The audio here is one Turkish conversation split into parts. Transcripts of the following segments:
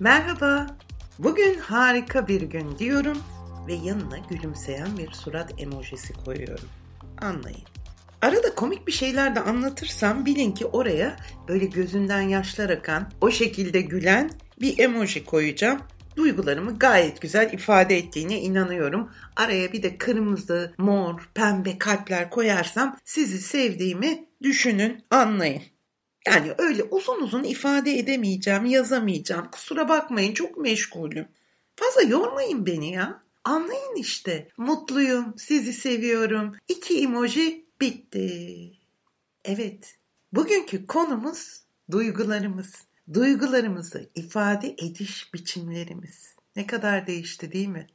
Merhaba. Bugün harika bir gün diyorum ve yanına gülümseyen bir surat emojisi koyuyorum. Anlayın. Arada komik bir şeyler de anlatırsam bilin ki oraya böyle gözünden yaşlar akan, o şekilde gülen bir emoji koyacağım. Duygularımı gayet güzel ifade ettiğine inanıyorum. Araya bir de kırmızı, mor, pembe kalpler koyarsam sizi sevdiğimi düşünün, anlayın. Yani öyle uzun uzun ifade edemeyeceğim, yazamayacağım. Kusura bakmayın çok meşgulüm. Fazla yormayın beni ya. Anlayın işte. Mutluyum, sizi seviyorum. İki emoji bitti. Evet, bugünkü konumuz duygularımız. Duygularımızı ifade ediş biçimlerimiz. Ne kadar değişti değil mi?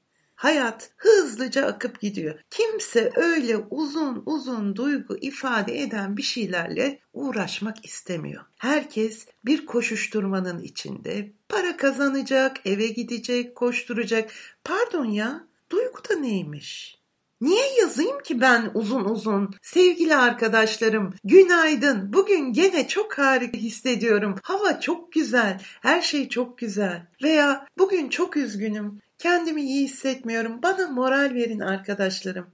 Hayat hızlıca akıp gidiyor. Kimse öyle uzun uzun duygu ifade eden bir şeylerle uğraşmak istemiyor. Herkes bir koşuşturmanın içinde. Para kazanacak, eve gidecek, koşturacak. Pardon ya, duygu da neymiş? Niye yazayım ki ben uzun uzun? Sevgili arkadaşlarım, günaydın. Bugün gene çok harika hissediyorum. Hava çok güzel, her şey çok güzel. Veya bugün çok üzgünüm. Kendimi iyi hissetmiyorum. Bana moral verin arkadaşlarım.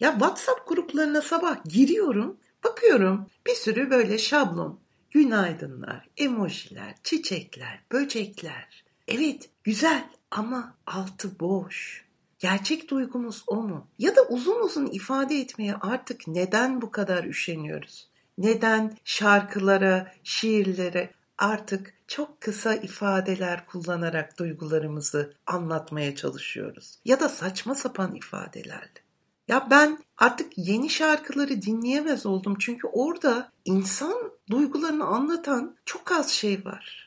Ya WhatsApp gruplarına sabah giriyorum. Bakıyorum bir sürü böyle şablon. Günaydınlar, emojiler, çiçekler, böcekler. Evet güzel ama altı boş. Gerçek duygumuz o mu? Ya da uzun uzun ifade etmeye artık neden bu kadar üşeniyoruz? Neden şarkılara, şiirlere artık çok kısa ifadeler kullanarak duygularımızı anlatmaya çalışıyoruz? Ya da saçma sapan ifadelerle. Ya ben artık yeni şarkıları dinleyemez oldum çünkü orada insan duygularını anlatan çok az şey var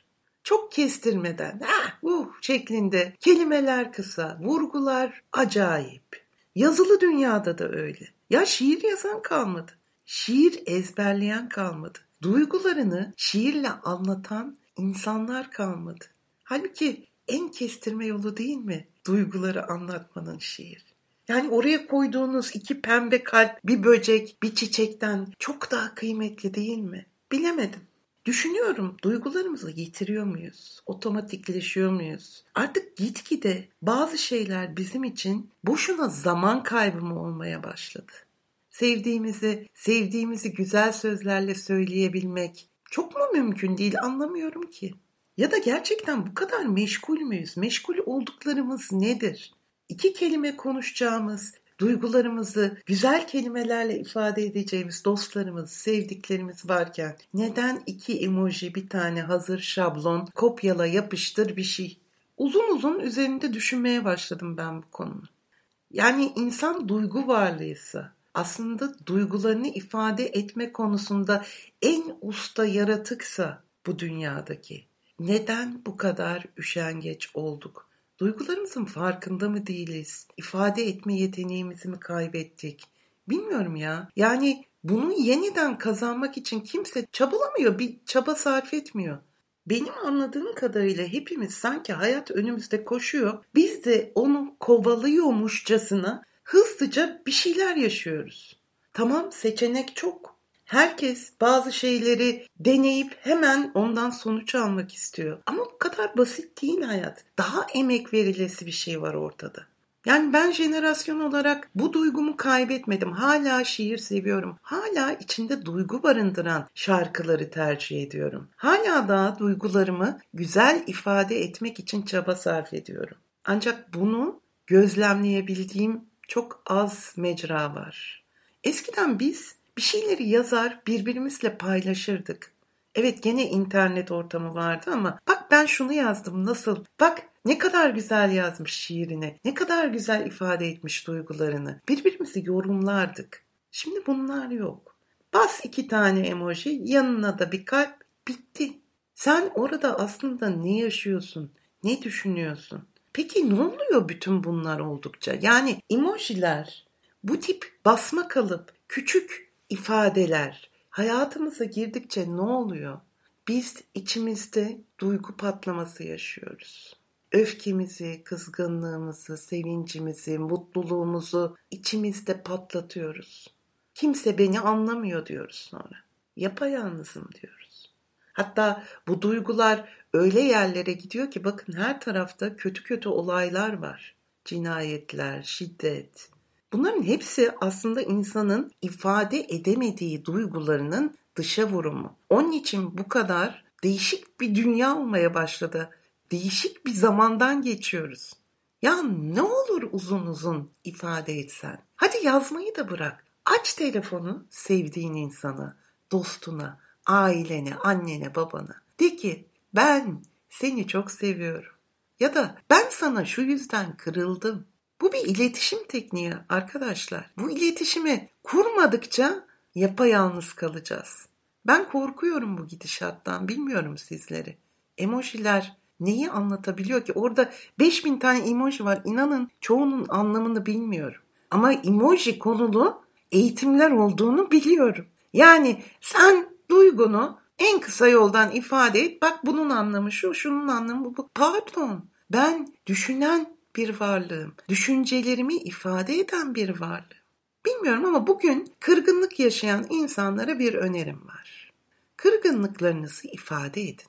çok kestirmeden ah uh şeklinde kelimeler kısa, vurgular acayip. Yazılı dünyada da öyle. Ya şiir yazan kalmadı. Şiir ezberleyen kalmadı. Duygularını şiirle anlatan insanlar kalmadı. Halbuki en kestirme yolu değil mi? Duyguları anlatmanın şiir. Yani oraya koyduğunuz iki pembe kalp, bir böcek, bir çiçekten çok daha kıymetli değil mi? Bilemedim. Düşünüyorum duygularımızı yitiriyor muyuz? Otomatikleşiyor muyuz? Artık gitgide bazı şeyler bizim için boşuna zaman kaybı mı olmaya başladı? Sevdiğimizi, sevdiğimizi güzel sözlerle söyleyebilmek çok mu mümkün değil anlamıyorum ki. Ya da gerçekten bu kadar meşgul müyüz? Meşgul olduklarımız nedir? İki kelime konuşacağımız, duygularımızı güzel kelimelerle ifade edeceğimiz dostlarımız, sevdiklerimiz varken neden iki emoji, bir tane hazır şablon, kopyala yapıştır bir şey? Uzun uzun üzerinde düşünmeye başladım ben bu konunu. Yani insan duygu varlığıysa, aslında duygularını ifade etme konusunda en usta yaratıksa bu dünyadaki neden bu kadar üşengeç olduk? Duygularımızın farkında mı değiliz? İfade etme yeteneğimizi mi kaybettik? Bilmiyorum ya. Yani bunu yeniden kazanmak için kimse çabalamıyor, bir çaba sarf etmiyor. Benim anladığım kadarıyla hepimiz sanki hayat önümüzde koşuyor. Biz de onu kovalıyormuşçasına hızlıca bir şeyler yaşıyoruz. Tamam seçenek çok. Herkes bazı şeyleri deneyip hemen ondan sonuç almak istiyor. Ama bu kadar basit değil hayat. Daha emek verilesi bir şey var ortada. Yani ben jenerasyon olarak bu duygumu kaybetmedim. Hala şiir seviyorum. Hala içinde duygu barındıran şarkıları tercih ediyorum. Hala da duygularımı güzel ifade etmek için çaba sarf ediyorum. Ancak bunu gözlemleyebildiğim çok az mecra var. Eskiden biz bir şeyleri yazar birbirimizle paylaşırdık. Evet gene internet ortamı vardı ama bak ben şunu yazdım nasıl? Bak ne kadar güzel yazmış şiirini. Ne kadar güzel ifade etmiş duygularını. Birbirimizi yorumlardık. Şimdi bunlar yok. Bas iki tane emoji yanına da bir kalp bitti. Sen orada aslında ne yaşıyorsun? Ne düşünüyorsun? Peki ne oluyor bütün bunlar oldukça? Yani emojiler bu tip basma kalıp küçük ifadeler hayatımıza girdikçe ne oluyor? Biz içimizde duygu patlaması yaşıyoruz. Öfkemizi, kızgınlığımızı, sevincimizi, mutluluğumuzu içimizde patlatıyoruz. Kimse beni anlamıyor diyoruz sonra. Yapayalnızım diyoruz. Hatta bu duygular öyle yerlere gidiyor ki bakın her tarafta kötü kötü olaylar var. Cinayetler, şiddet. Bunların hepsi aslında insanın ifade edemediği duygularının dışa vurumu. Onun için bu kadar değişik bir dünya olmaya başladı. Değişik bir zamandan geçiyoruz. Ya ne olur uzun uzun ifade etsen. Hadi yazmayı da bırak. Aç telefonu sevdiğin insana, dostuna, ailene, annene, babana. De ki ben seni çok seviyorum. Ya da ben sana şu yüzden kırıldım. Bu bir iletişim tekniği arkadaşlar. Bu iletişimi kurmadıkça yapayalnız kalacağız. Ben korkuyorum bu gidişattan. Bilmiyorum sizleri. Emojiler neyi anlatabiliyor ki? Orada 5000 tane emoji var. İnanın çoğunun anlamını bilmiyorum. Ama emoji konulu eğitimler olduğunu biliyorum. Yani sen duygunu en kısa yoldan ifade et. Bak bunun anlamı şu, şunun anlamı bu. Pardon. Ben düşünen bir varlığım. Düşüncelerimi ifade eden bir varlığım. Bilmiyorum ama bugün kırgınlık yaşayan insanlara bir önerim var. Kırgınlıklarınızı ifade edin.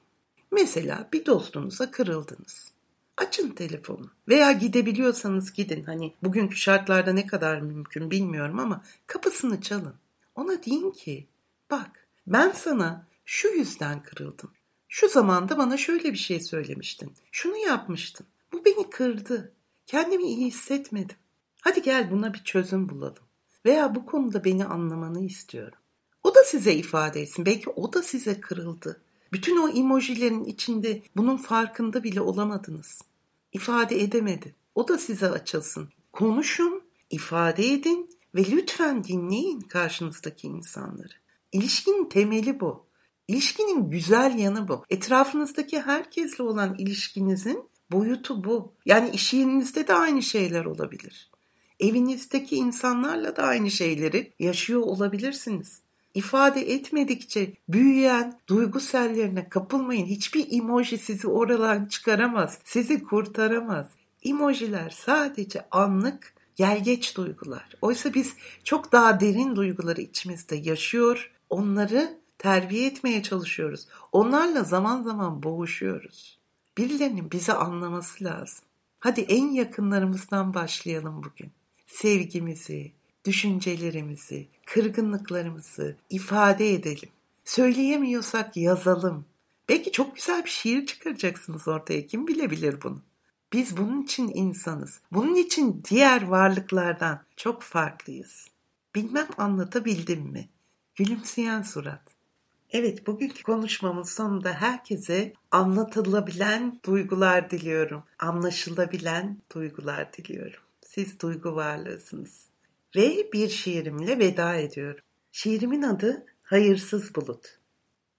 Mesela bir dostunuza kırıldınız. Açın telefonu veya gidebiliyorsanız gidin. Hani bugünkü şartlarda ne kadar mümkün bilmiyorum ama kapısını çalın. Ona deyin ki bak ben sana şu yüzden kırıldım. Şu zamanda bana şöyle bir şey söylemiştin. Şunu yapmıştın. Bu beni kırdı. Kendimi iyi hissetmedim. Hadi gel buna bir çözüm bulalım. Veya bu konuda beni anlamanı istiyorum. O da size ifade etsin. Belki o da size kırıldı. Bütün o emojilerin içinde bunun farkında bile olamadınız. İfade edemedi. O da size açılsın. Konuşun, ifade edin ve lütfen dinleyin karşınızdaki insanları. İlişkinin temeli bu. İlişkinin güzel yanı bu. Etrafınızdaki herkesle olan ilişkinizin boyutu bu. Yani iş yerinizde de aynı şeyler olabilir. Evinizdeki insanlarla da aynı şeyleri yaşıyor olabilirsiniz. İfade etmedikçe büyüyen duygu kapılmayın. Hiçbir emoji sizi oradan çıkaramaz, sizi kurtaramaz. Emojiler sadece anlık gelgeç duygular. Oysa biz çok daha derin duyguları içimizde yaşıyor, onları terbiye etmeye çalışıyoruz. Onlarla zaman zaman boğuşuyoruz. Birilerinin bizi anlaması lazım. Hadi en yakınlarımızdan başlayalım bugün. Sevgimizi, düşüncelerimizi, kırgınlıklarımızı ifade edelim. Söyleyemiyorsak yazalım. Belki çok güzel bir şiir çıkaracaksınız ortaya. Kim bilebilir bunu? Biz bunun için insanız. Bunun için diğer varlıklardan çok farklıyız. Bilmem anlatabildim mi? Gülümseyen surat. Evet bugünkü konuşmamın sonunda herkese anlatılabilen duygular diliyorum. Anlaşılabilen duygular diliyorum. Siz duygu varlığısınız. Ve bir şiirimle veda ediyorum. Şiirimin adı Hayırsız Bulut.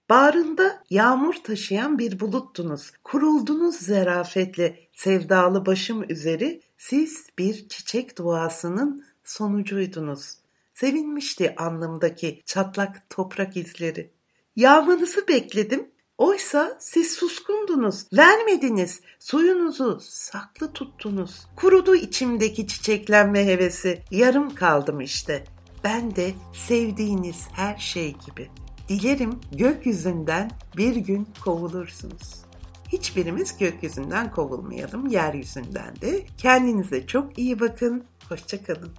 Bağrında yağmur taşıyan bir buluttunuz. Kuruldunuz zerafetle sevdalı başım üzeri. Siz bir çiçek duasının sonucuydunuz. Sevinmişti anlamdaki çatlak toprak izleri. Yağmanızı bekledim. Oysa siz suskundunuz, vermediniz, suyunuzu saklı tuttunuz. Kurudu içimdeki çiçeklenme hevesi, yarım kaldım işte. Ben de sevdiğiniz her şey gibi. Dilerim gökyüzünden bir gün kovulursunuz. Hiçbirimiz gökyüzünden kovulmayalım, yeryüzünden de. Kendinize çok iyi bakın, hoşçakalın.